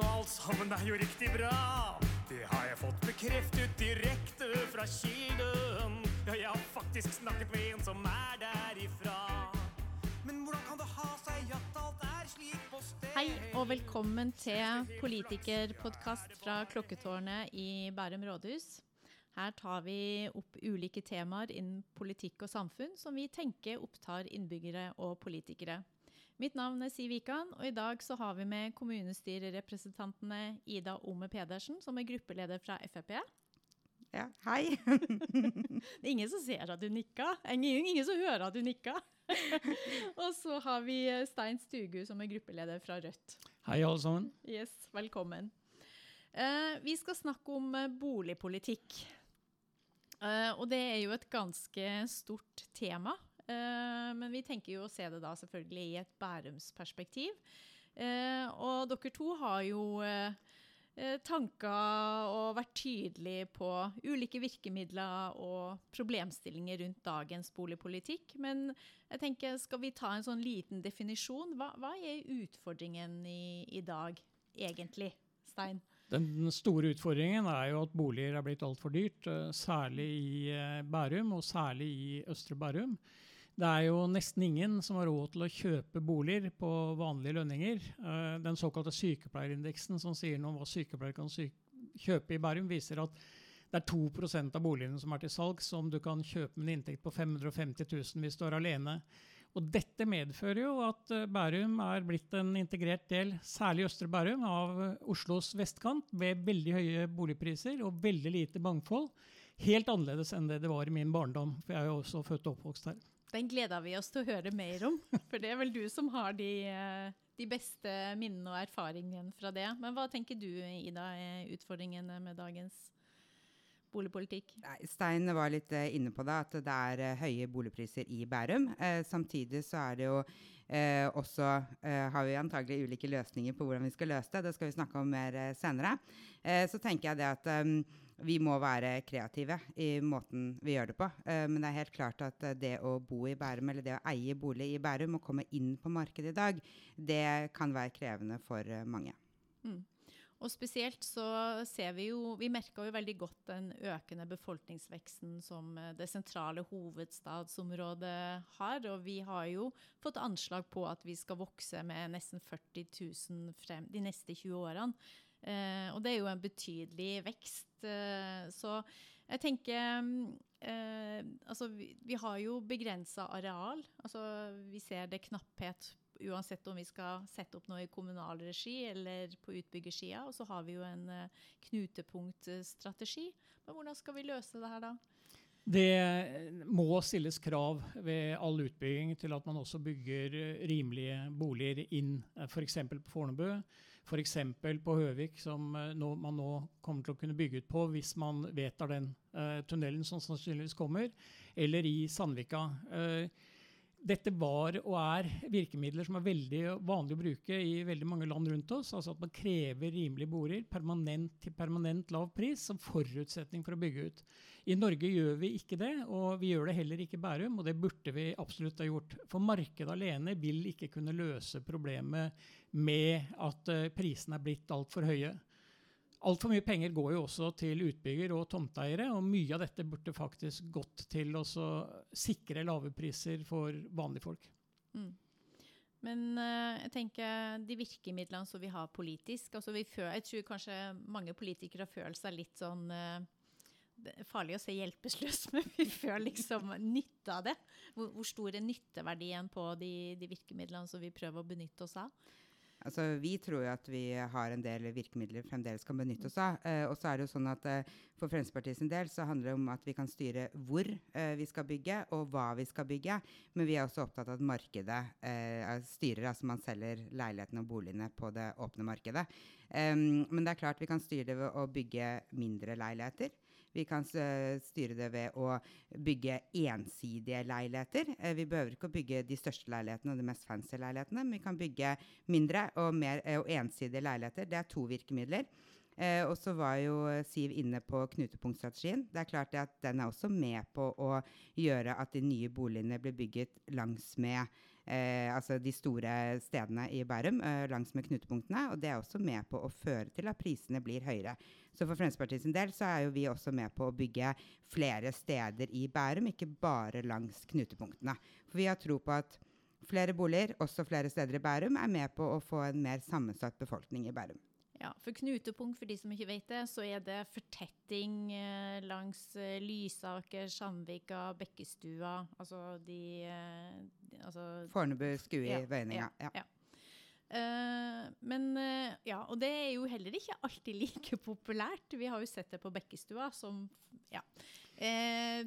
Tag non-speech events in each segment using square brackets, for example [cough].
og alt sammen er jo riktig bra. Det har jeg fått bekreftet direkte fra kilden. Ja, jeg har faktisk snakket med en som er derifra. Men hvordan kan det ha seg at alt er slik på sted? Hei og velkommen til politikerpodkast fra Klokketårnet i Bærum rådhus. Her tar vi opp ulike temaer innen politikk og samfunn som vi tenker opptar innbyggere og politikere. Mitt navn er Siv Wikan, og i dag så har vi med kommunestyrerepresentantene Ida Ome Pedersen, som er gruppeleder fra Frp. Ja, hei. [laughs] Det er ingen som ser at du nikka. Ingen, ingen som hører at du nikka. [laughs] og så har vi Stein Stugu, som er gruppeleder fra Rødt. Hei, alle sammen. Yes, velkommen. Uh, vi skal snakke om eh, boligpolitikk. Uh, og det er jo et ganske stort tema. Eh, men vi tenker jo å se det da selvfølgelig i et Bærumsperspektiv. Eh, og dere to har jo eh, tanker og vært tydelige på ulike virkemidler og problemstillinger rundt dagens boligpolitikk. Men jeg tenker, skal vi ta en sånn liten definisjon? Hva, hva er utfordringen i, i dag, egentlig? Stein? Den store utfordringen er jo at boliger er blitt altfor dyrt, særlig i Bærum, og særlig i Østre Bærum. Det er jo nesten ingen som har råd til å kjøpe boliger på vanlige lønninger. Eh, den såkalte sykepleierindeksen som sier noe om hva sykepleiere kan sy kjøpe i Bærum, viser at det er 2% av boligene som er til salg som du kan kjøpe med en inntekt på 550 000 hvis du er alene. Og dette medfører jo at eh, Bærum er blitt en integrert del, særlig Østre Bærum, av eh, Oslos vestkant, ved veldig høye boligpriser og veldig lite mangfold. Helt annerledes enn det det var i min barndom, for jeg er jo også født og oppvokst her. Den gleder vi oss til å høre mer om, [laughs] for det er vel du som har de, eh, de beste minnene og erfaringene fra det. Men hva tenker du, Ida, er utfordringene med dagens boligpolitikk? Nei, Stein var litt uh, inne på det, at det er uh, høye boligpriser i Bærum. Eh, samtidig så er det jo også Har vi antagelig ulike løsninger på hvordan vi skal løse det. Det skal vi snakke om mer senere. så tenker jeg det at um, vi må være kreative i måten vi gjør det på. men det er helt klart at det å bo i Bærum, eller det å eie bolig i Bærum og komme inn på markedet i dag, det kan være krevende for mange. Mm. Og spesielt så ser vi jo Vi merka jo veldig godt den økende befolkningsveksten som eh, det sentrale hovedstadsområdet har. Og vi har jo fått anslag på at vi skal vokse med nesten 40 000 frem de neste 20 årene. Eh, og det er jo en betydelig vekst. Eh, så jeg tenker eh, Altså, vi, vi, har jo begrensa areal. Altså, vi ser det knapphet uansett om vi skal sette opp noe i kommunal regi eller på utbyggersida. Og så har vi jo en uh, knutepunktstrategi. Men hvordan skal vi løse det her da? Det må stilles krav ved all utbygging til at man også bygger rimelige boliger inn, eh, f.eks. på Fornebu, f.eks. på Høvik, som eh, nå, man nå kommer til å kunne bygge ut på hvis man vedtar den uh, tunnelen som sannsynligvis kommer, eller i Sandvika. Uh, dette var og er virkemidler som er veldig vanlig å bruke i veldig mange land rundt oss. altså At man krever rimelige boliger permanent til permanent lav pris som forutsetning for å bygge ut. I Norge gjør vi ikke det, og vi gjør det heller ikke i Bærum. Og det burde vi absolutt ha gjort. For markedet alene vil ikke kunne løse problemet med at eh, prisene er blitt altfor høye. Altfor mye penger går jo også til utbygger og tomteeiere, og mye av dette burde faktisk gått til å sikre lave priser for vanlige folk. Mm. Men uh, jeg tenker de virkemidlene som vi har politisk altså vi føler, Jeg tror kanskje mange politikere føler seg litt sånn uh, det er farlig å se hjelpeløs, [laughs] men vi føler liksom nytte av det. Hvor, hvor stor er nytteverdien på de, de virkemidlene som vi prøver å benytte oss av? Altså, vi tror jo at vi har en del virkemidler fremdeles kan benytte oss av. Eh, og så er det jo sånn at eh, For Fremskrittspartiet del så handler det om at vi kan styre hvor eh, vi skal bygge, og hva vi skal bygge. Men vi er også opptatt av at markedet eh, styrer, altså man selger leilighetene og boligene på det åpne markedet. Um, men det er klart vi kan styre det ved å bygge mindre leiligheter. Vi kan styre det ved å bygge ensidige leiligheter. Eh, vi behøver ikke å bygge de største leilighetene og de mest fancy leilighetene, men vi kan bygge mindre og, mer, eh, og ensidige leiligheter. Det er to virkemidler. Eh, og så var jo Siv inne på knutepunktstrategien. Det er klart at Den er også med på å gjøre at de nye boligene blir bygget langs med eh, altså de store stedene i Bærum eh, langs med knutepunktene. Og det er også med på å føre til at prisene blir høyere. Så for Fremskrittspartiet del så er jo vi også med på å bygge flere steder i Bærum, ikke bare langs knutepunktene. For vi har tro på at flere boliger, også flere steder i Bærum, er med på å få en mer sammensatt befolkning i Bærum. Ja, for knutepunkt, for de som ikke vet det, så er det fortetting eh, langs eh, Lysaker, Sandvika, Bekkestua. Altså de, eh, de altså, Fornebu, Skui, Ja, Vøyninga. ja, Ja. Eh, men uh, ja, og det er jo heller ikke alltid like [laughs] populært. Vi har jo sett det på Bekkestua som Ja. Uh,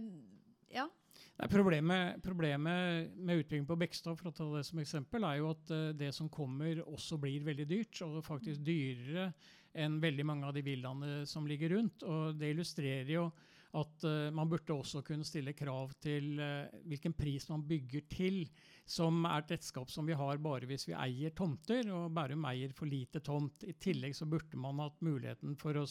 ja. Nei, problemet, problemet med utbygging på Bekstad for å ta det som eksempel, er jo at eh, det som kommer, også blir veldig dyrt. Og faktisk dyrere enn veldig mange av de villaene som ligger rundt. Og det illustrerer jo at eh, man burde også kunne stille krav til eh, hvilken pris man bygger til, som er et redskap som vi har bare hvis vi eier tomter. Og Bærum eier for lite tomt. I tillegg så burde man hatt muligheten for å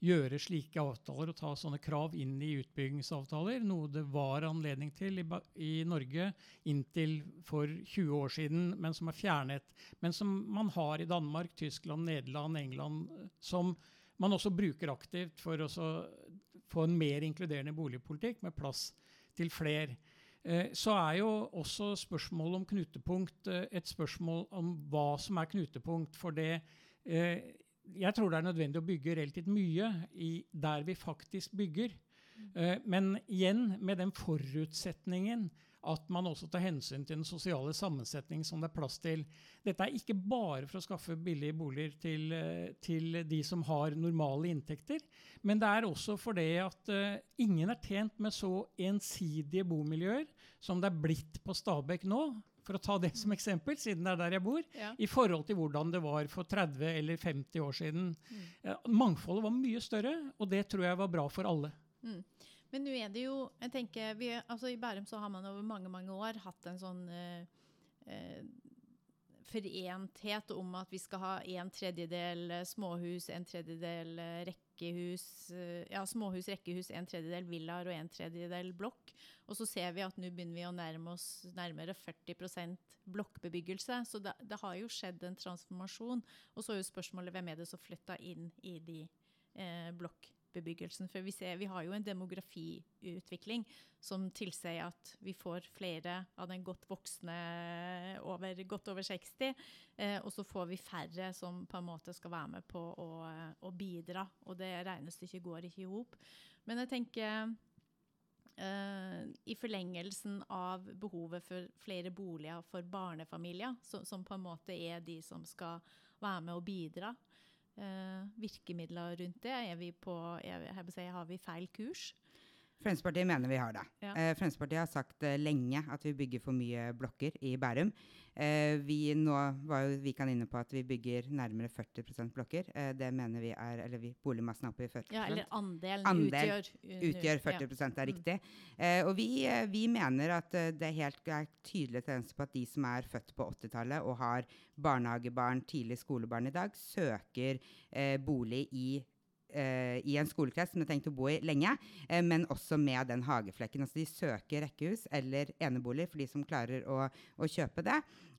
gjøre slike avtaler og ta sånne krav inn i utbyggingsavtaler, noe det var anledning til i, i Norge inntil for 20 år siden, men som er fjernet. Men som man har i Danmark, Tyskland, Nederland, England, eh, som man også bruker aktivt for å få en mer inkluderende boligpolitikk med plass til flere. Eh, Så er jo også spørsmålet om knutepunkt eh, et spørsmål om hva som er knutepunkt. For det eh, Jeg tror det er nødvendig å bygge relativt mye i der vi faktisk bygger. Eh, Men igjen med den forutsetningen at man også tar hensyn til den sosiale sammensetning som det er plass til. Dette er ikke bare for å skaffe billige boliger til, eh, til de som har normale inntekter, men det er også fordi at uh, ingen er tjent med så ensidige bomiljøer som det er blitt på Stabekk nå, for å ta det som eksempel, siden det er der jeg bor, ja. i forhold til hvordan det var for 30 eller 50 år siden. Mm. Mangfoldet var mye større, og det tror jeg var bra for alle. Mm. Men nå er det jo jeg tenker, vi, altså I Bærum så har man over mange mange år hatt en sånn eh, eh, forenthet om at vi skal ha en tredjedel eh, småhus, en tredjedel eh, rekkehus eh, Ja, småhus, rekkehus, en tredjedel villaer og en tredjedel blokk. Og så ser vi at nå begynner vi å nærme oss nærmere 40% blokkbebyggelse. Så det, det har jo skjedd en transformasjon. Og så er jo spørsmålet hvem er det som flytta inn i de eh, blokkbebyggelsen. For vi, ser, vi har jo en demografiutvikling som tilsier at vi får flere av den godt voksne over, godt over 60. Eh, og så får vi færre som på en måte skal være med på å, å bidra. Og det regnestykket går ikke i hop. Men jeg tenker Uh, i forlengelsen av behovet for flere boliger for barnefamilier, som, som på en måte er de som skal være med og bidra. Eh, virkemidler rundt det, er vi på, er, si, har vi feil kurs? Fremskrittspartiet mener vi har det. Ja. Eh, Fremskrittspartiet har sagt eh, lenge at vi bygger for mye blokker i Bærum. Eh, vi nå var jo Vikan inne på at vi bygger nærmere 40 blokker. Det mener vi er Eller vi, boligmassen er oppe i 40 Ja, eller andelen Andel utgjør, utgjør 40 ja. er riktig. Eh, og vi, vi mener at det er helt er tydelig tendens på at de som er født på 80-tallet og har barnehagebarn, tidlig skolebarn i dag, søker bolig i i en skolekrets som de har tenkt å bo i lenge, eh, men også med den hageflekken. Altså de søker rekkehus eller enebolig for de som klarer å, å kjøpe det.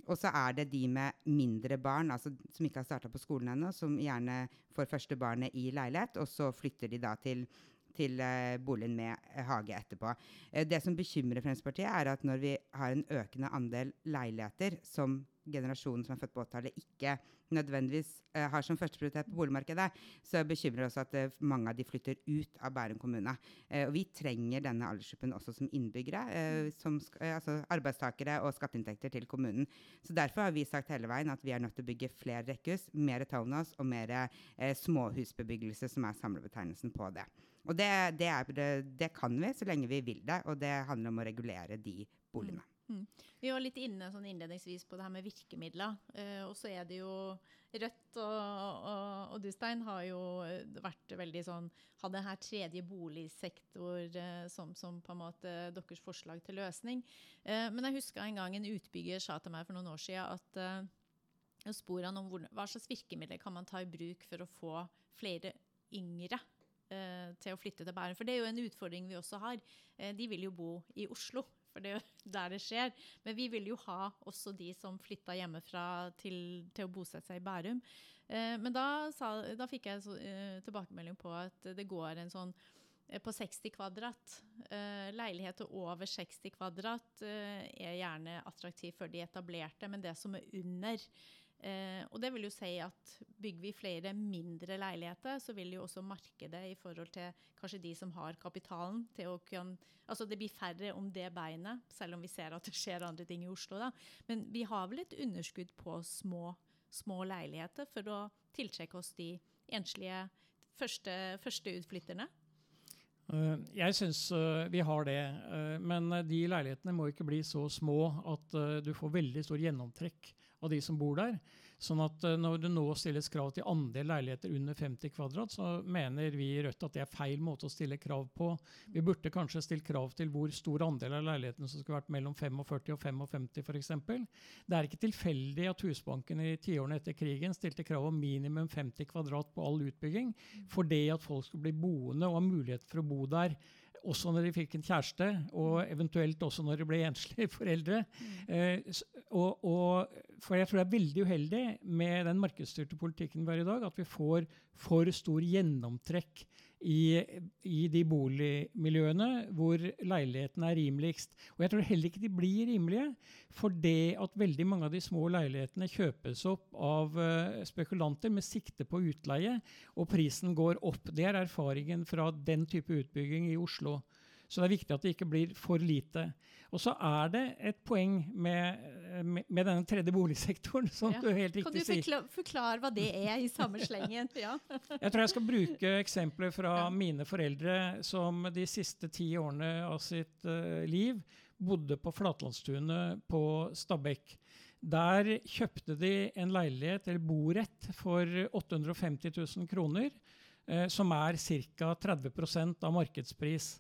Og så er det de med mindre barn, altså som ikke har starta på skolen ennå, som gjerne får første barnet i leilighet, og så flytter de da til til eh, boligen med eh, hage etterpå. Eh, det som bekymrer Fremskrittspartiet, er at når vi har en økende andel leiligheter som generasjonen som er født på 80-tallet, ikke nødvendigvis eh, har som førsteprioritet på boligmarkedet, så bekymrer det oss at eh, mange av de flytter ut av Bærum kommune. Eh, og vi trenger denne aldersgruppen også som innbyggere, som altså arbeidstakere og skatteinntekter til kommunen. Så derfor har vi sagt hele veien at vi er nødt til å bygge flere rekkehus, mer townhouse og mer eh, småhusbebyggelse, som er samlebetegnelsen på det. Og det, det, er, det, det kan vi så lenge vi vil det, og det handler om å regulere de boligene. Vi var litt inne sånn innledningsvis på det her med virkemidler. Eh, og så er det jo Rødt og, og, og du, Stein, har jo eh, vært veldig sånn Hadde her tredje boligsektor eh, som, som på en måte deres forslag til løsning. Eh, men jeg husker en gang en utbygger sa til meg for noen år siden at eh, sporene om hvor, hva slags virkemidler kan man ta i bruk for å få flere yngre eh, til å flytte til Bæren. For det er jo en utfordring vi også har. De vil jo bo i Oslo for det er jo der det skjer. Men vi vil jo ha også de som flytta hjemmefra til, til å bosette seg i Bærum. Eh, men da, sa, da, fikk jeg så, eh, tilbakemelding på at det går en sånn eh, på 60 kvadrat. Eh, leiligheter over 60 kvadrat eh, er gjerne attraktiv for de etablerte, men det som er under Eh, og det vil jo si at bygger vi flere mindre leiligheter, så vil jo også markedet i forhold til kanskje de som har kapitalen til å kunne Altså det blir færre om det beinet, selv om vi ser at det skjer andre ting i Oslo, da. Men vi har vel et underskudd på små, små leiligheter for å tiltrekke oss de enslige første, første utflytterne. Eh, jeg syns eh, vi har det, eh, men de leilighetene må ikke bli så små at du får veldig stor gjennomtrekk av de som bor der. Sånn at uh, Når det nå stilles krav til andel leiligheter under 50 kvadrat, så mener vi i Rødt at det er feil måte å stille krav på. Vi burde kanskje stilt krav til hvor stor andel av leilighetene som skulle vært mellom 45 og 55 f.eks. Det er ikke tilfeldig at Husbanken i tiårene etter krigen stilte krav om minimum 50 kvadrat på all utbygging, fordi at folk skulle bli boende og ha mulighet for å bo der også når de fikk en kjæreste, og eventuelt også når de ble enslige [laughs] foreldre. Mm. Eh, og, og, for jeg tror det er veldig uheldig med den markedsstyrte politikken vi har i dag, at vi får for stor gjennomtrekk i, i, de boligmiljøene hvor leilighetene er rimeligst. Og jeg tror heller ikke de blir rimelige, for det at veldig mange av de små leilighetene kjøpes opp av uh, spekulanter med sikte på utleie, og prisen går opp. Det er erfaringen fra den type utbygging i Oslo. Så det er viktig at det ikke blir for lite. Og så er det et poeng med, med, med denne tredje boligsektoren, [laughs] som ja. du helt riktig sier. Kan du forklare hva det er i samme slengen? [laughs] Ja. jeg tror jeg skal bruke eksempler fra ja. mine foreldre som de siste ti årene av sitt uh, liv bodde på Flatlandstunet på Stabekk. Der kjøpte de en leilighet, eller borett, for 850 000 kroner. Eh, som er ca. 30% av markedspris.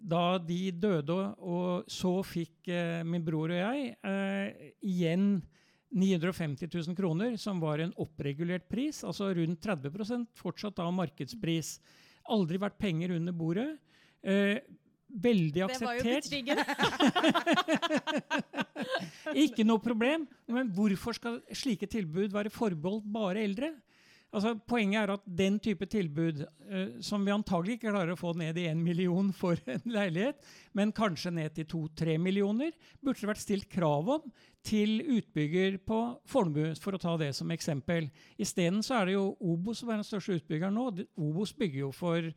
Da de døde, og så fikk eh, min bror og jeg eh, igjen 950 000 kroner, som var en oppregulert pris, altså rundt 30% fortsatt av markedspris. Aldri vært penger under bordet. Eh, veldig akseptert. Det var jo betryggende. [laughs] Ikke noe problem. Men hvorfor skal slike tilbud være forbeholdt bare eldre? Altså, poenget er at den type tilbud, eh, som vi antagelig ikke klarer å få ned i én million for [laughs] en leilighet, men kanskje ned til to-tre millioner, burde det vært stilt krav om til utbygger på Fornebu, for å ta det som eksempel. Isteden er det jo Obos som er den største utbyggeren nå. Obos bygger jo for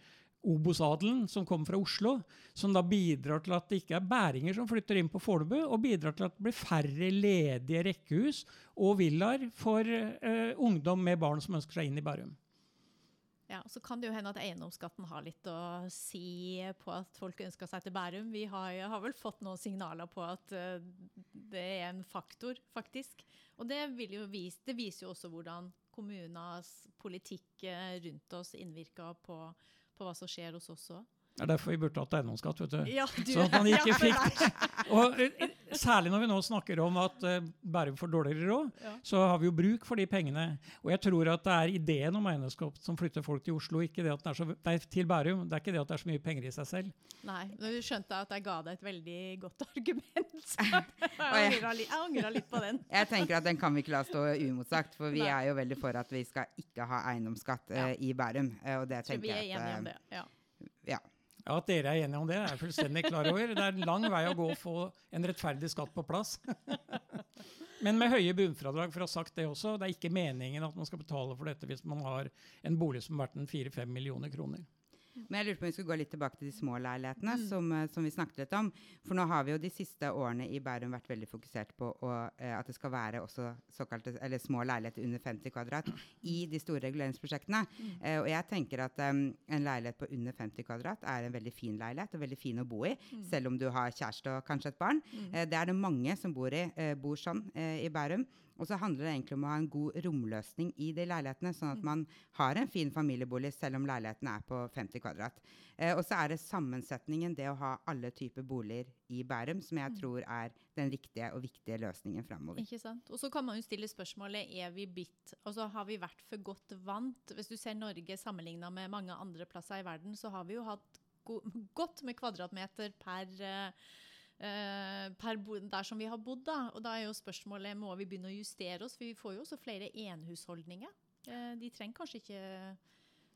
Obos-adelen som kommer fra Oslo, som da bidrar til at det ikke er bæringer som flytter inn på Fornebu, og bidrar til at det blir færre ledige rekkehus og villaer for uh, ungdom med barn som ønsker seg inn i Bærum. Ja, Så kan det jo hende at eiendomsskatten har litt å si på at folk ønsker seg til Bærum. Vi har, har vel fått noen signaler på at uh, det er en faktor, faktisk. Og det, vise, det viser jo også hvordan kommunenes politikk eh, rundt oss innvirker på på hva som skjer hos oss òg. Det er derfor vi burde hatt eiendomsskatt. vet du. Ja, du sånn at man ikke [laughs] fikk. [laughs] Og eh, Særlig når vi nå snakker om at uh, Bærum får dårligere råd, ja. så har vi jo bruk for de pengene. Og jeg tror at det er ideen om eiendomsskatt som flytter folk til Oslo, ikke det at det er så, nei, til Bærum. Det er ikke det at det er så mye penger i seg selv. Nei, men du skjønte at jeg ga deg et veldig godt [laughs] argument. jeg angra litt på den. jeg tenker at den kan vi ikke la stå uimotsagt, for vi nei. er jo veldig for at vi skal ikke ha eiendomsskatt uh, ja. i Bærum. Uh, og det jeg tenker jeg at. Ja. Ja. At dere er enige om det, er jeg fullstendig klar over. Det er en lang vei å gå å få en rettferdig skatt på plass. [laughs] Men med høye bunnfradrag, for å ha sagt det også. Det er ikke meningen at man skal betale for dette hvis man har en bolig som er verdt 4-5 millioner kroner. Men jeg lurte på om vi skulle gå litt tilbake til de små leilighetene, mm. som, eh, som, vi snakket litt om. For nå har vi jo de siste årene i Bærum vært veldig fokusert på å, eh, at det skal være også såkalte, eller små leiligheter under 50 kvadrat i de store reguleringsprosjektene. Mm. Eh, og jeg tenker at um, en leilighet på under 50 kvadrat er en veldig fin leilighet og veldig fin å bo i, mm. selv om du har kjæreste og kanskje et barn. Eh, det er det mange som bor i, bor sånn i Bærum. Og så handler det egentlig om å ha en god romløsning i de leilighetene, sånn at mm. man har en fin familiebolig selv om leiligheten er på 50 kvadrat. Eh, og så er det sammensetningen, det å ha alle typer boliger i Bærum, som jeg mm. tror er den riktige og viktige løsningen framover. Ikke sant. Og så kan man jo stille spørsmålet er vi bitt, altså har vi vært for godt vant? Hvis du ser Norge sammenligna med mange andre plasser i verden, så har vi jo hatt go [laughs] godt med kvadratmeter per uh, der som vi har bodd. Da. Og da er jo spørsmålet må vi begynne å justere oss, for vi får jo også flere enhusholdninger. Eh, de trenger kanskje ikke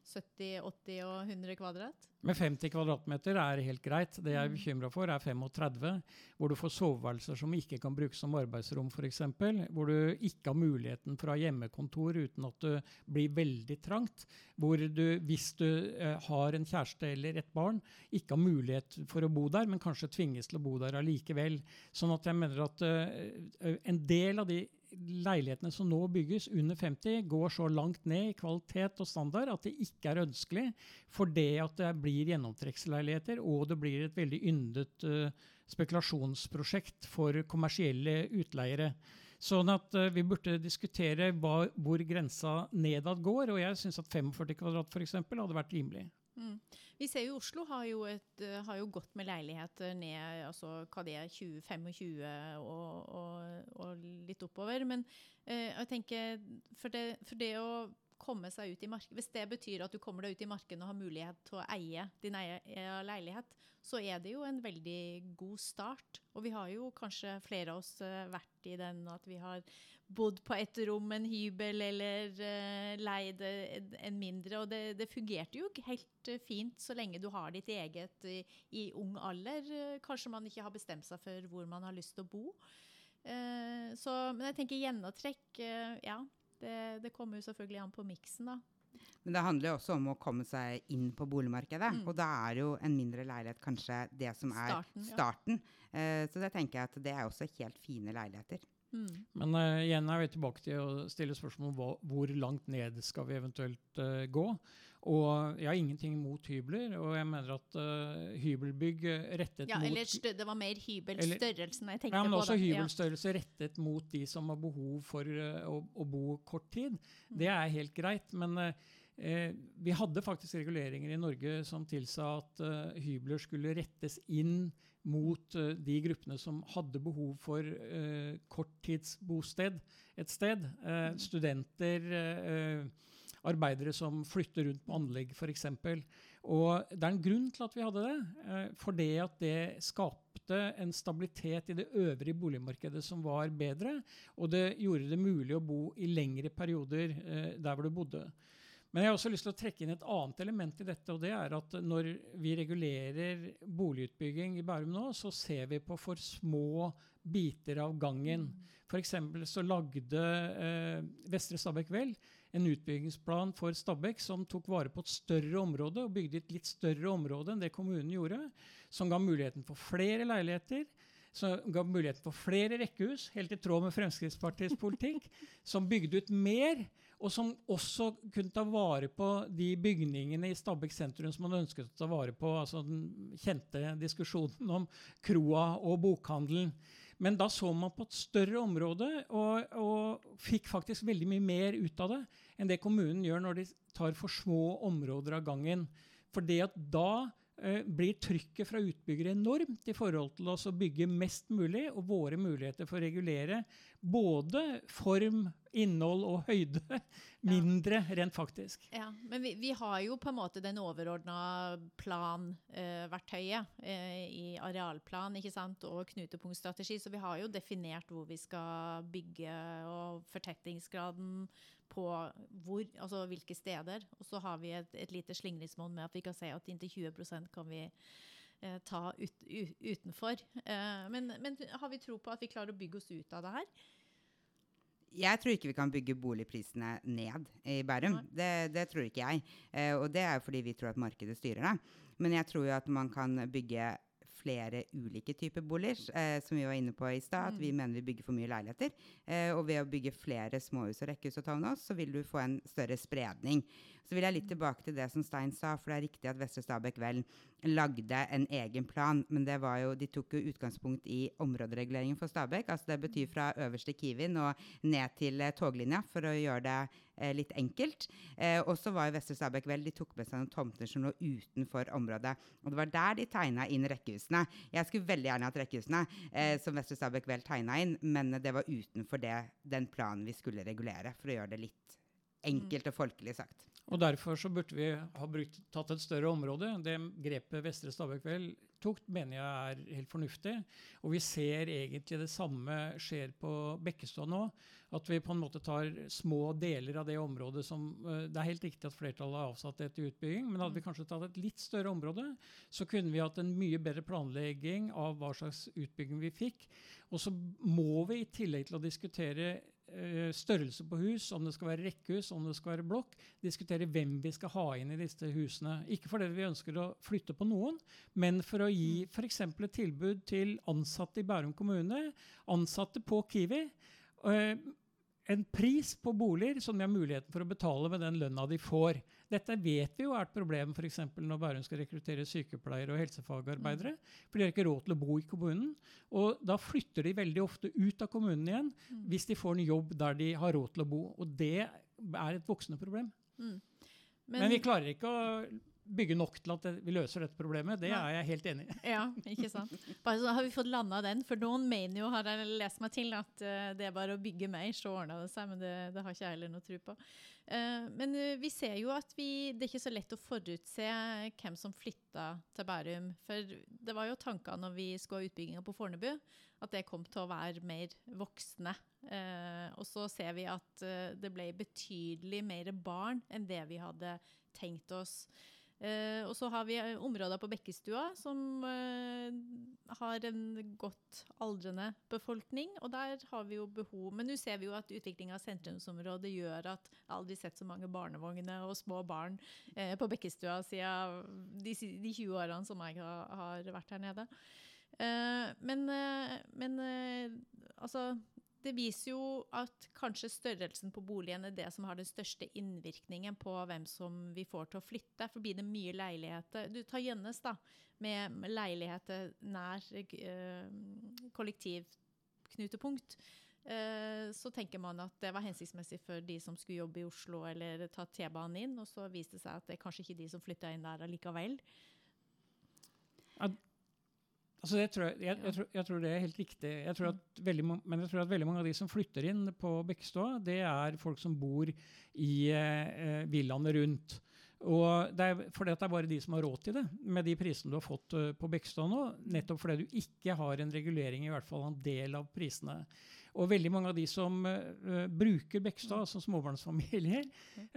70, 80 og 100 kvadrat. Med 50 kvadratmeter er helt greit. Det jeg er bekymra for, er 35, hvor du får soveværelser som ikke kan brukes som arbeidsrom, f.eks. Hvor du ikke har muligheten for å ha hjemmekontor uten at det blir veldig trangt. Hvor du, hvis du eh, har en kjæreste eller et barn, ikke har mulighet for å bo der, men kanskje tvinges til å bo der allikevel. Sånn at jeg mener at eh, en del av de leilighetene som nå bygges under 50, går så langt ned i kvalitet og standard at det ikke er ønskelig. For det at det blir gjennomtrekksleiligheter, og det blir et veldig yndet uh, spekulasjonsprosjekt for kommersielle utleiere. Sånn at uh, vi burde diskutere hvor grensa nedad går. Og jeg syns at 45 kvadrat for eksempel, hadde vært rimelig. Mm. Vi ser jo Oslo har jo, et, uh, har jo, gått med leiligheter ned altså hva det er, 20-25 og, og, og, litt oppover. Men eh, jeg tenker for det, for det, å komme seg ut i markedet Hvis det betyr at du kommer deg ut i markedet og har mulighet til å eie din egen leilighet, så er det jo en veldig god start. Og vi har jo kanskje flere av oss vært i den at vi har bodd på et rom, en hybel, eller uh, leid en mindre. Og det, det, fungerte jo helt uh, fint så lenge du har ditt eget i, i ung alder. kanskje man ikke har bestemt seg for hvor man har lyst til å bo. så, men jeg tenker gjennomtrekk, ja. Det, det, kommer jo selvfølgelig an på miksen, da. Men det handler jo også om å komme seg inn på boligmarkedet. Mm. Og da er jo en mindre leilighet kanskje det som er starten. starten. Ja. så det tenker jeg at det er også helt fine leiligheter. Mm. Men uh, igjen er vi tilbake til å stille spørsmål om hva, hvor langt ned skal vi eventuelt uh, gå. Og jeg har ingenting mot hybler, og jeg mener at uh, hybelbygg rettet ja, mot Eller det var mer hybelstørrelsen jeg tenkte ja, men på. Også hybelstørrelse rettet mot de som har behov for å, å, bo kort tid. Mm. Det er helt greit. men Eh, vi hadde faktisk reguleringer i Norge som tilsa at eh, hybler skulle rettes inn mot uh, de gruppene som hadde behov for uh, korttidsbosted et sted. Uh, studenter, arbeidere som flytter rundt på anlegg f.eks. Og det er en grunn til at vi hadde det. for det at det skapte en stabilitet i det øvrige boligmarkedet som var bedre. Og det gjorde det mulig å bo i lengre perioder der hvor du bodde. Men jeg har også lyst til å trekke inn et annet element i dette. og det er at Når vi regulerer boligutbygging i Bærum nå, så ser vi på for små biter av gangen. For F.eks. så lagde eh, Vestre Stabekk Vel en utbyggingsplan for Stabekk som tok vare på et større område og bygde et litt større område enn det kommunen gjorde. Som ga muligheten for flere leiligheter som ga muligheten for flere rekkehus, helt i tråd med Fremskrittspartiets politikk, som bygde ut mer, og som også kunne ta vare på de bygningene i Stabekk sentrum som man ønsket å ta vare på. altså Den kjente diskusjonen om kroa og bokhandelen. Men da så man på et større område og, og, fikk faktisk veldig mye mer ut av det enn det kommunen gjør når de tar for små områder av gangen. For det at da blir trykket fra utbyggere enormt i forhold til oss å bygge mest mulig, og våre muligheter for å regulere både form, innhold og høyde [laughs] mindre ja. rent faktisk. Ja, Men vi, vi, har jo på en måte den overordna planverktøyet eh, eh, i arealplan ikke sant? og knutepunktstrategi, så vi har jo definert hvor vi skal bygge og fortettingsgraden på hvor, altså hvilke steder. Og så har vi et, et lite slingringsmonn med at vi kan si at inntil 20% kan vi eh, ta ut, utenfor. Eh, men, men, har vi tro på at vi klarer å bygge oss ut av det her? Jeg tror ikke vi kan bygge boligprisene ned i Bærum. Det, det, tror ikke jeg. Eh, og det er fordi vi tror at markedet styrer det. Men jeg tror jo at man kan bygge flere ulike typer boliger, eh, som vi var inne på i stad. At vi mm. mener vi bygger for mye leiligheter. Eh, og ved å bygge flere småhus og rekkehus og townhouse, så vil du få en større spredning. Så vil jeg litt tilbake til det som Stein sa, for det er riktig at Vestre Stabekk vel lagde en egen plan, men det var jo, de tok jo utgangspunkt i områdereguleringen for Stabekk. altså Det betyr fra øverste Kiwin og ned til eh, toglinja, for å gjøre det eh, litt enkelt. Eh, og så var jo Vestre Stabekk vel, de tok med seg noen tomter som lå utenfor området. Og det var der de tegna inn rekkehusene. Jeg skulle veldig gjerne hatt rekkehusene eh, som Vestre Stabekk vel tegna inn, men det var utenfor det, den planen vi skulle regulere, for å gjøre det litt enkelt og folkelig sagt. Og Derfor så burde vi ha brukt, tatt et større område. Det grepet Vestre Stabæk vel tok, mener jeg er helt fornuftig. Og vi ser egentlig det samme skjer på Bekkestua nå. At vi på en måte tar små deler av det området som uh, Det er helt riktig at flertallet har avsatt det til utbygging, men hadde vi kanskje tatt et litt større område, så kunne vi hatt en mye bedre planlegging av hva slags utbygging vi fikk. Og så må vi i tillegg til å diskutere Eh, størrelse på hus, om det skal være rekkehus, om det skal være blokk. Diskutere hvem vi skal ha inn i disse husene. Ikke fordi vi ønsker å flytte på noen, men for å gi f.eks. et tilbud til ansatte i Bærum kommune, ansatte på Kiwi. En pris på boliger som de har muligheten for å betale med den lønna de får. Dette vet vi jo er et problem f.eks. når Bærum skal rekruttere sykepleiere og helsefagarbeidere. Mm. For de har ikke råd til å bo i kommunen. Og da flytter de veldig ofte ut av kommunen igjen mm. hvis de får en jobb der de har råd til å bo. Og det er et voksende problem. Mm. Men, Men vi klarer ikke å bygge nok til at vi løser dette problemet. Det er jeg helt enig i. Ja, ikke sant. Bare så har vi fått landa den. For noen mener jo, har jeg lest meg til, at uh, det er bare å bygge mer, så ordner det seg. Men det, det har ikke jeg heller noe tro på. Uh, men uh, vi ser jo at vi, det er ikke så lett å forutse hvem som flytta til Bærum. For det var jo tanker når vi skulle ha utbygginga på Fornebu, at det kom til å være mer voksne. og så ser vi at det ble betydelig mer barn enn det vi hadde tenkt oss. Eh, og så har vi eh, områder på Bekkestua som eh, har en godt aldrende befolkning, og der har vi jo behov. Men nå ser vi jo at utviklinga av sentrumsområdet gjør at jeg aldri sett så mange barnevogner og små barn på Bekkestua siden de, de 20 årene som jeg har, har vært her nede. Men, men altså det viser jo at kanskje størrelsen på boligen er det som har den største innvirkningen på hvem som vi får til å flytte. For blir det mye leiligheter Du tar Gjønnes, da, med leiligheter nær øh, kollektivknutepunkt. Øh, så tenker man at det var hensiktsmessig for de som skulle jobbe i Oslo eller ta T-banen inn, og så viste det seg at det er kanskje ikke de som flytta inn der allikevel. Ja, Altså jeg, tror, jeg, jeg, tror, jeg, tror, det er helt riktig. Jeg veldig, men jeg tror at veldig mange av de som flytter inn på Bekkestua, det er folk som bor i eh, villaene rundt. Og det er fordi det er bare de som har råd til det, med de prisene du har fått uh, på Bekkestua nå. Nettopp fordi du ikke har en regulering i hvert fall en del av prisene. Og veldig mange av de som uh, bruker Bekkestad, som småbarnsfamilier,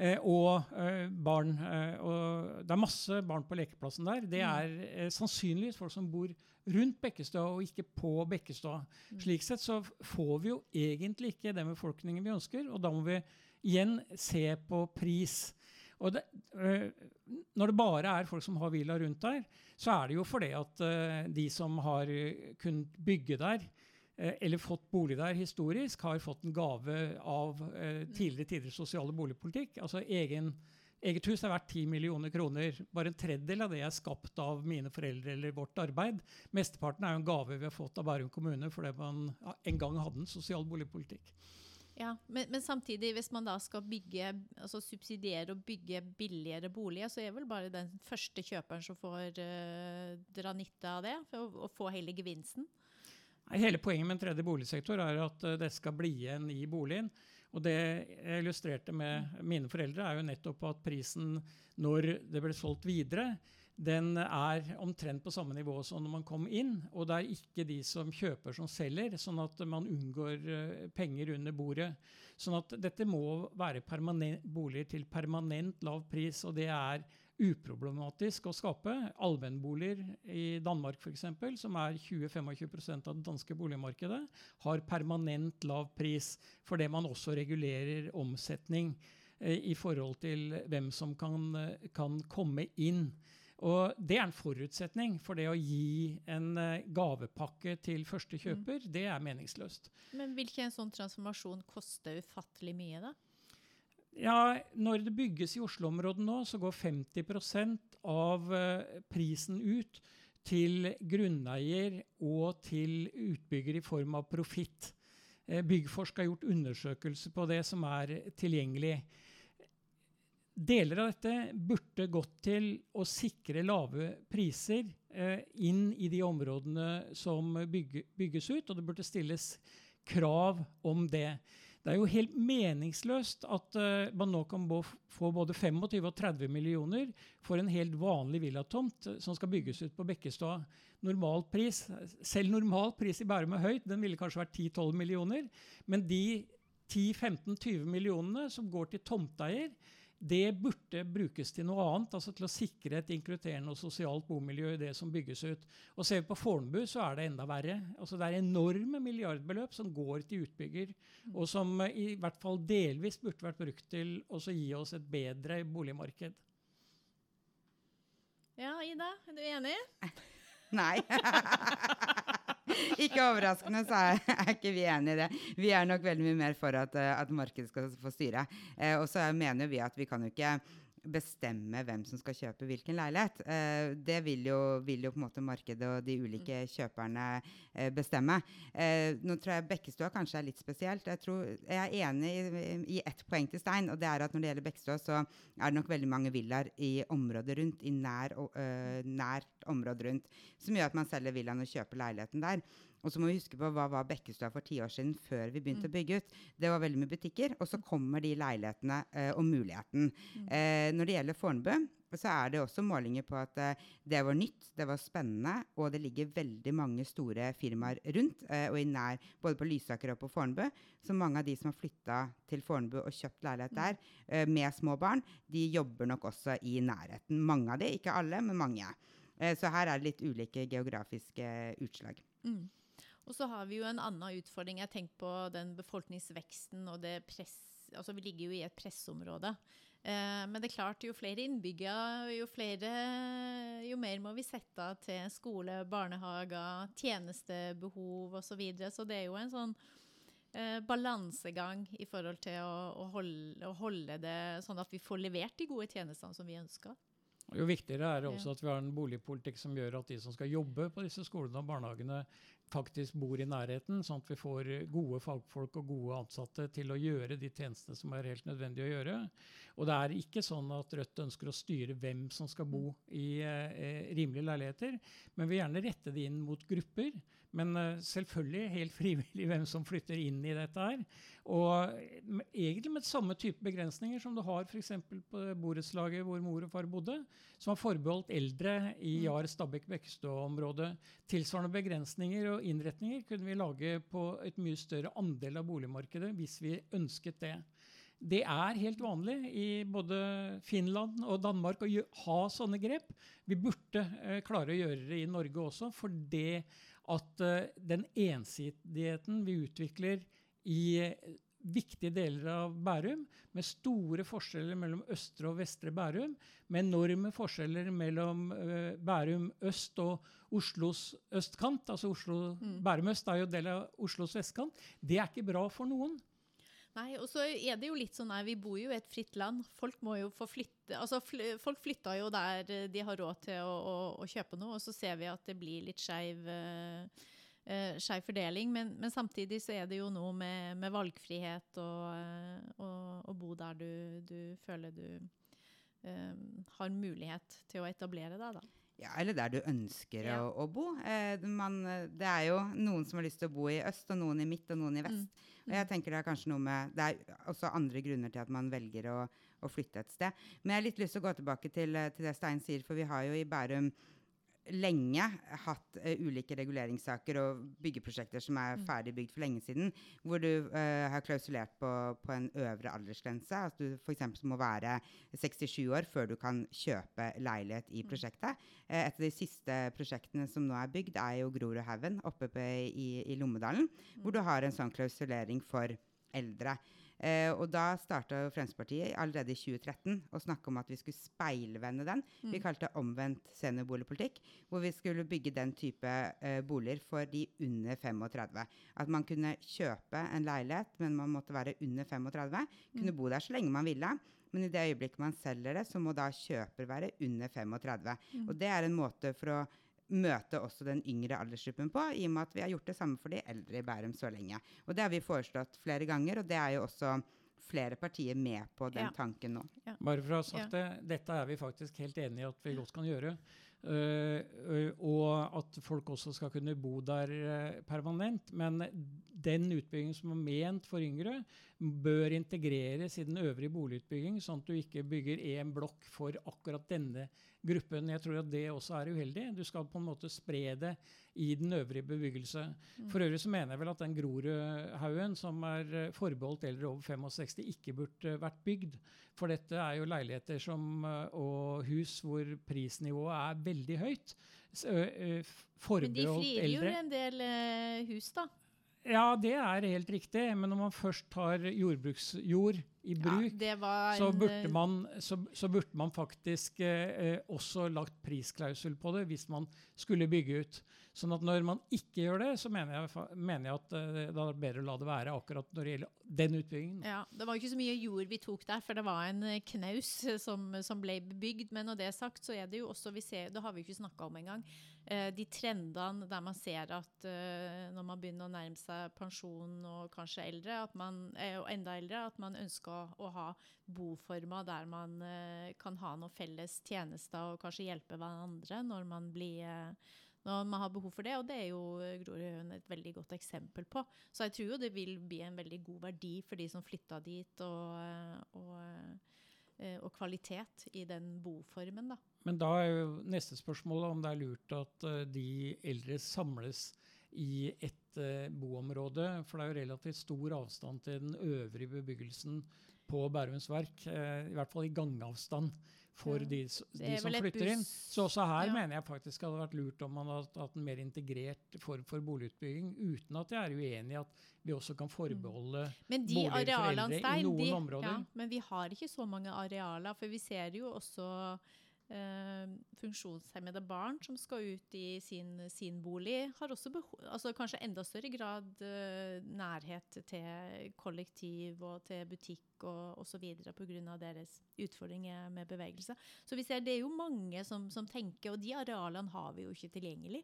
uh, og uh, barn og Det er masse barn på lekeplassen der. Det mm. er sannsynligvis folk som bor rundt Bekkestad og ikke på Bekkestad. Mm. Slik sett så får vi jo egentlig ikke den befolkningen vi ønsker, og da må vi igjen se på pris. Og det, når det bare er folk som har villa rundt der, så er det jo fordi at de som har kunnet bygge der, Eh, eller fått bolig der historisk, har fått en gave av eh, tidligere tiders sosiale boligpolitikk. Altså egen, Eget hus er verdt 10 millioner kroner. Bare en tredjedel av det er skapt av mine foreldre eller vårt arbeid. Mesteparten er jo en gave vi har fått av Bærum kommune fordi man en gang hadde en sosial boligpolitikk. Ja, men, men, samtidig, hvis man da skal bygge, altså subsidiere og bygge billigere boliger, så er vel bare den første kjøperen som får uh, dra nytte av det, for å, å få hele gevinsten? Hele poenget med en tredje boligsektor er at eh, det skal bli igjen i boligen. Og det jeg illustrerte med mine foreldre, er jo nettopp at prisen når det ble solgt videre, den er omtrent på samme nivå som når man kom inn. Og det er ikke de som kjøper, som selger, sånn at man unngår eh, penger under bordet. Sånn at dette må være boliger til permanent lav pris, og det er uproblematisk å skape. Allmennboliger i Danmark f.eks., som er 20-25 av det danske boligmarkedet, har permanent lav pris fordi man også regulerer omsetning eh, i forhold til hvem som kan, kan, komme inn. Og Det er en forutsetning for det å gi en eh, gavepakke til første mm. kjøper. Mm. Det er meningsløst. Men vil ikke en sånn transformasjon koste ufattelig mye, da? Ja, Når det bygges i Oslo-området nå, så går 50 av uh, prisen ut til grunneier og til utbygger i form av profitt. Uh, Byggforsk har gjort undersøkelser på det som er tilgjengelig. Deler av dette burde gått til å sikre lave priser uh, inn i de områdene som bygge, bygges ut, og det burde stilles krav om det. Det er jo helt meningsløst at uh, man nå kan få både 25 og 30 millioner for en helt vanlig villatomt uh, som skal bygges ut på Bekkestua. Normal pris, selv normal pris i Bærum er høyt, den ville kanskje vært 10-12 millioner. Men de 10-15-20 millionene som går til tomteeier, det burde brukes til noe annet, altså til å sikre et inkluderende og sosialt bomiljø i det som bygges ut. Og Ser vi på Fornebu, så er det enda verre. Altså Det er enorme milliardbeløp som går til utbygger, og som eh, i hvert fall delvis burde vært brukt til å gi oss et bedre boligmarked. Ja, Ida, er du enig? Nei. [laughs] [laughs] [laughs] [laughs] ikke overraskende så er, er, ikke vi enig i det. Vi er nok veldig mye mer for at, eh, at markedet skal få styre. Eh, og så mener vi at vi kan jo ikke bestemme hvem som skal kjøpe hvilken leilighet. Eh, det vil jo, vil jo, på en måte markedet og de ulike mm. kjøperne eh, bestemme. Eh, nå tror jeg Bekkestua kanskje er litt spesielt. Jeg, tror, jeg er enig i, i ett poeng til Stein, og det er at når det gjelder Bekkestua, så er det nok veldig mange villaer i området rundt, i nær, øh, nært område rundt, som gjør at man selger villaen og kjøper leiligheten der. Og så må vi huske på hva var Bekkestua for ti år siden, før vi begynte mm. å bygge ut. Det var veldig mye butikker, og så mm. kommer de leilighetene eh, og muligheten. Mm. Eh, når det gjelder Fornebu, så er det også målinger på at eh, det var nytt, det var spennende, og det ligger veldig mange store firmaer rundt, eh, og i nær, både på Lysaker og på Fornebu. Så mange av de som har flytta til Fornebu og kjøpt leilighet mm. der eh, med små barn, de jobber nok også i nærheten. Mange av de, ikke alle, men mange. Eh, så her er det litt ulike geografiske utslag. Mm. Og så har vi jo en annen utfordring. Jeg tenker på den befolkningsveksten og det press Altså vi ligger jo i et pressområde. Eh, men det er klart, jo flere innbyggere, jo flere Jo mer må vi sette av til skole, barnehager, tjenestebehov osv. Så, videre. så det er jo en sånn eh, balansegang i forhold til å, å, holde, å, holde, det sånn at vi får levert de gode tjenestene som vi ønsker. Jo viktigere er det også at vi har en boligpolitikk som gjør at de som skal jobbe på disse skolene og barnehagene, faktisk bor i nærheten, sånn at vi får gode fagfolk og gode ansatte til å gjøre de tjenestene som er helt nødvendige å gjøre. Og det er ikke sånn at Rødt ønsker å styre hvem som skal bo i eh, rimelige leiligheter, men vi vil gjerne rette det inn mot grupper. Men eh, selvfølgelig helt [laughs] frivillig hvem som flytter inn i dette her. Og egentlig med samme type begrensninger som du har f.eks. på borettslaget hvor mor og far bodde, som var forbeholdt eldre i mm. Jar Stabekk-Bekkestø-området. Tilsvarende begrensninger og innretninger kunne vi lage på et mye større andel av boligmarkedet hvis vi ønsket det. Det er helt vanlig i både Finland og Danmark å ha sånne grep. Vi burde eh, klare å gjøre det i Norge også, for det at uh, den ensidigheten vi utvikler i uh, viktige deler av Bærum, med store forskjeller mellom østre og vestre Bærum, med enorme forskjeller mellom Bærum øst og Oslos østkant, altså Oslo, mm. Bærum øst er jo del av Oslos vestkant, det er ikke bra for noen. Nei, og så er det jo litt sånn her, Vi bor jo i et fritt land. Folk må jo få flytte altså fl Folk flytter jo der de har råd til å, å, å, kjøpe noe, og så ser vi at det blir litt skeiv uh, uh, fordeling. Men, men, samtidig så er det jo noe med, med valgfrihet og å bo der du, du føler du har mulighet til å etablere deg. da. Ja, eller der du ønsker ja. å, å, bo. Eh, man, det er jo noen som har lyst til å bo i øst, og noen i midt, og noen i vest. Mm. Og jeg tenker Det er kanskje noe med, det er også andre grunner til at man velger å, å flytte et sted. Men jeg har litt lyst til å gå tilbake til, til det Stein sier, for vi har jo i Bærum lenge hatt uh, ulike reguleringssaker og byggeprosjekter som er mm. ferdig bygd for lenge siden, hvor du uh, har klausulert på, på, en øvre aldersgrense. At du f.eks. må være 67 år før du kan kjøpe leilighet i mm. prosjektet. Uh, et av de siste prosjektene som nå er bygd, er jo Grorudhaugen oppe på, i, i Lommedalen, mm. hvor du har en sånn klausulering for eldre. Eh, og da starta Fremskrittspartiet allerede i 2013 å snakke om at vi skulle speilvende den. Mm. Vi kalte det omvendt seniorboligpolitikk, hvor vi skulle bygge den type eh, boliger for de under 35. At man kunne kjøpe en leilighet, men man måtte være under 35. Kunne mm. bo der så lenge man ville. Men i det øyeblikket man selger det, så må da kjøper være under 35. Mm. Og det er en måte for å møte også den yngre aldersgruppen på, i og med at vi har gjort det samme for de eldre i Bærum så lenge. Og Det har vi foreslått flere ganger, og det er jo også flere partier med på den ja. tanken nå. Ja. Bare for å ha sagt ja. det, Dette er vi faktisk helt enig i at vi godt kan gjøre. Uh, og at folk også skal kunne bo der uh, permanent. Men den utbyggingen som er ment for yngre, bør integreres i den øvrige boligutbygging, sånn at du ikke bygger én blokk for akkurat denne gruppen. Jeg tror at det også er uheldig. Du skal på en måte spre det i den øvrige bebyggelse. For øvrig så mener jeg vel at den Grorudhaugen som er forbeholdt eldre over 65, ikke burde vært bygd. For dette er jo leiligheter som, eh, og hus hvor prisnivået er veldig høyt. Men de frigjør en del hus, da? Ja, det er helt riktig. Men når man først tar jordbruksjord i bruk, ja, så, burde man, så, så, burde man, faktisk eh, også lagt prisklausul på det hvis man skulle bygge ut. Sånn at når man ikke gjør det, så mener jeg, mener jeg at eh, det er bedre å la det være akkurat når det gjelder den utbyggingen. Ja, Det var ikke så mye jord vi tok der, for det var en eh, knaus eh, som, som ble bebygd. Men når det er sagt, så er det jo også vi ser, Det har vi ikke snakka om engang. Eh, de trendene der man ser at eh, når man begynner å nærme seg pensjon og kanskje eldre, at man, og enda eldre, at man ønsker å, å ha boformer der man kan ha noen felles tjenester og kanskje hjelpe hverandre når man blir når man har behov for det. Og det er jo Grorudhaugen et veldig godt eksempel på. Så jeg tror jo det vil bli en veldig god verdi for de som flytta dit, og, og, eh, og, kvalitet i den boformen, da. Men da er jo neste spørsmål om det er lurt at de eldre samles i et uh, boområde. For det er jo relativt stor avstand til den øvrige bebyggelsen på Bærums Verk. Uh, I hvert fall i gangavstand for ja. de, de som flytter inn. Så også her ja. mener jeg faktisk hadde vært lurt om man hadde hatt en mer integrert form for boligutbygging, uten at jeg er uenig i at vi også kan forbeholde mm. boliger for eldre i noen de, områder. Ja, men vi har ikke så mange arealer, for vi ser jo også eh, funksjonshemmede barn som skal ut i sin, sin bolig, har også behov, altså kanskje enda større grad eh, nærhet til kollektiv og til butikk og osv. pga. deres utfordringer med bevegelse. Så vi ser det er jo mange som, som tenker, og de arealene har vi jo ikke tilgjengelig.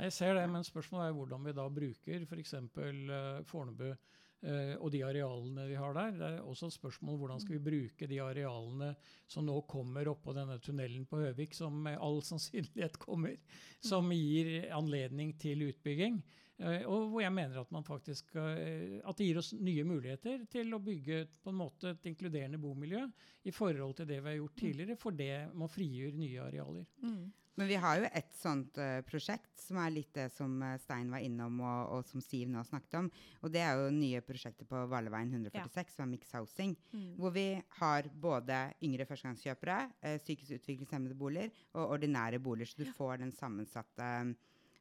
Jeg ser det, men spørsmålet er hvordan vi da bruker f.eks. Uh, Fornebu Uh, og de arealene vi har der. Det er også et spørsmål hvordan skal vi bruke de arealene som nå kommer oppå denne tunnelen på Høvik, som med all sannsynlighet kommer, som gir anledning til utbygging. Uh, og hvor jeg mener at man faktisk uh, at det gir oss nye muligheter til å bygge på en måte et inkluderende bomiljø i forhold til det vi har gjort tidligere, for det må frigjøre nye arealer. Mm. Men vi har jo et sånt uh, prosjekt, som er litt det som uh, Stein var innom, og, og, som Siv nå snakket om. Og det er jo nye prosjektet på Valeveien 146, ja. som er Mix Housing. Mm. Hvor vi har både yngre førstegangskjøpere, uh, psykisk utviklingshemmede boliger og ordinære boliger. Så du ja. får den sammensatte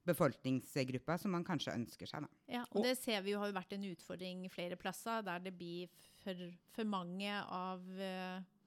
befolkningsgruppa som man kanskje ønsker seg. Da. Ja, og, det ser vi jo har vært en utfordring flere plasser, der det blir for, for mange av Eh,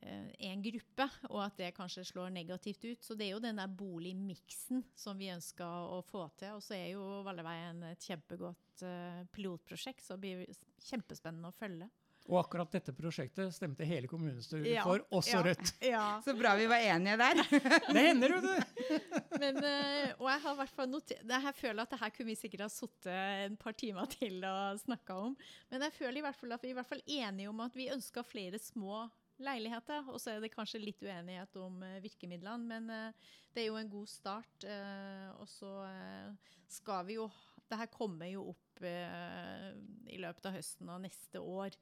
en gruppe, og at det kanskje slår negativt ut. Så det er jo den der boligmiksen som vi ønsker å få til. Og så er jo Valleveien et kjempegodt uh, pilotprosjekt, så det blir kjempespennende å følge. Og akkurat dette prosjektet stemte hele kommunestyret ja, for, også ja, Rødt. [laughs] Ja. Så bra vi var enige der. [laughs] det hender jo, det. [laughs] Men, uh, og jeg har hvert fall notert Jeg føler at det her kunne vi sikkert ha sittet en par timer til og snakka om. Men jeg føler i hvert fall at vi er i hvert fall enige om at vi ønsker flere små leiligheter. Og så er det kanskje litt uenighet om uh, virkemidlene, men uh, det er jo en god start. Uh, og så skal vi jo Det her kommer jo opp i løpet av høsten og neste år.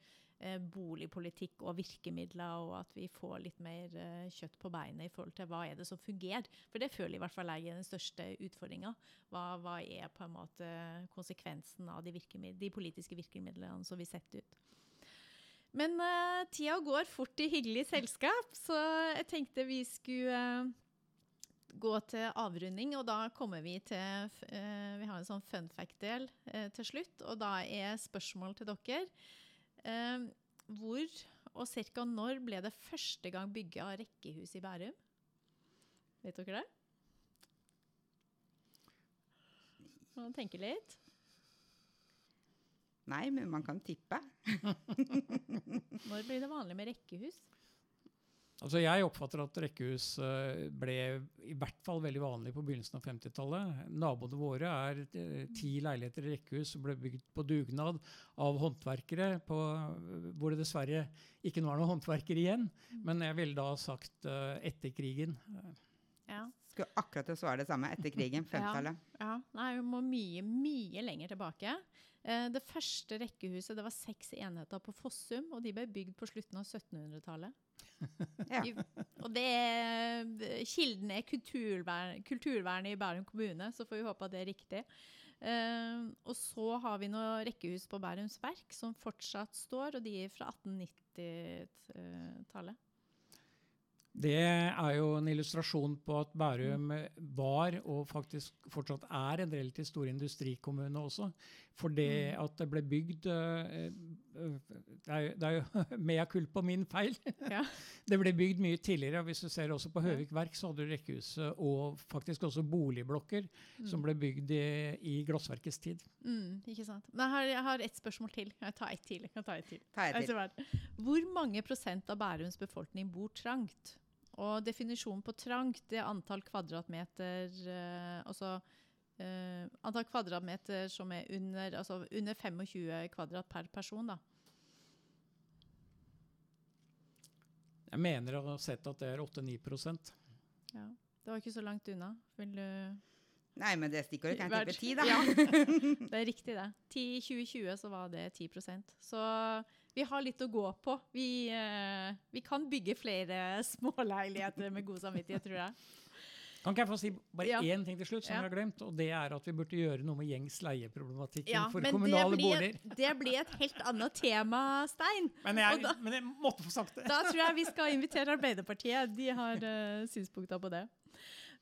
boligpolitikk og virkemidler, og at vi får litt mer kjøtt på beinet i forhold til hva er det som fungerer. For det føler i hvert fall jeg er den største utfordringa. Hva, hva, er på en måte konsekvensen av de, de politiske virkemidlene som vi setter ut. Men uh, tida går fort i hyggelig selskap, så jeg tenkte vi skulle uh, gå til avrunding. Og da kommer vi til uh, Vi har en sånn fun fact-del til slutt. Og da er spørsmål til dere. hvor og ca. når ble det første gang bygga rekkehus i Bærum? Vet dere det? Må tenke litt. Nei, men man kan tippe. [laughs] Når blir det vanlig med rekkehus? Altså jeg oppfatter at rekkehus eh, ble i hvert fall veldig vanlig på begynnelsen av 50-tallet. Naboene våre er eh, ti leiligheter i rekkehus som ble bygd på dugnad av håndverkere, på, hvor det dessverre ikke nå er noen håndverkere igjen. Men jeg ville da sagt eh, etter krigen. Ja. Skulle akkurat til å svare det samme etter krigen, [laughs] 50-tallet. Ja, nei, vi må mye, mye lenger tilbake. Eh, det første rekkehuset det var seks enheter på Fossum, og de ble bygd på slutten av 1700-tallet. [laughs] Ja. Og det kilden er kulturvern, kulturvernet i Bærum kommune, så får vi håpe at det er riktig. Eh, og så har vi noen rekkehus på Bærums Verk som fortsatt står, og de er fra 1890-tallet. Det er jo en illustrasjon på at Bærum var, og faktisk fortsatt er, en relativt stor industrikommune også. For det Mm. at det ble bygd eh, eh, Det er, jo- [laughs] det er jo mea culpa min feil. Ja. [laughs] Det ble bygd mye tidligere. og Hvis du ser også på. Høvik Verk, så hadde du rekkehuset og faktisk også boligblokker som ble bygd i, i glassverkets tid. Mm, ikke sant. Men jeg har, jeg har ett spørsmål til. Jeg tar ett til. Jeg tar ta til. Ta et til. Hvor mange prosent av Bærums befolkning bor trangt? Og definisjonen på trangt det er antall kvadratmeter eh, Altså eh, antall kvadratmeter som er under, altså under 25 kvadrat per person, da. Jeg mener å ha sett at det er 8-9% Ja. Det var ikke så langt unna. Vil du Nei, men det stikkordet kan jeg tippe 10, da. Ja, [laughs] det er riktig, det. I 2020 så var det 10% Så vi har litt å gå på. Vi, eh, vi kan bygge flere [laughs] småleiligheter med god samvittighet, tror jeg. Kan ikke jeg få si bare Ja. én ting til slutt, som Ja. jeg har glemt? Og det er at vi burde gjøre noe med gjengs leieproblematikken Ja, for kommunale det blir, boliger. det blir et helt annet tema, Stein. Men jeg, da- men jeg måtte få sagt det. Da tror jeg vi skal invitere Arbeiderpartiet. De har uh, synspunkter på det.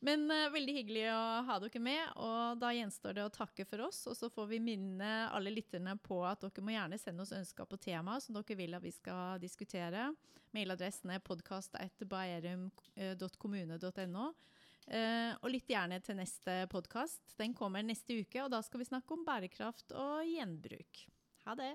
Men uh, veldig hyggelig å ha dere med, og da gjenstår det å takke for oss. Og så får vi minne alle lytterne på at dere må gjerne sende oss ønsker på tema som dere vil at vi skal diskutere. Mailadressen er podkast.baerum.kommune.no. Uh, og lytt gjerne til neste podkast. Den kommer neste uke, og da skal vi snakke om bærekraft og gjenbruk. Ha det.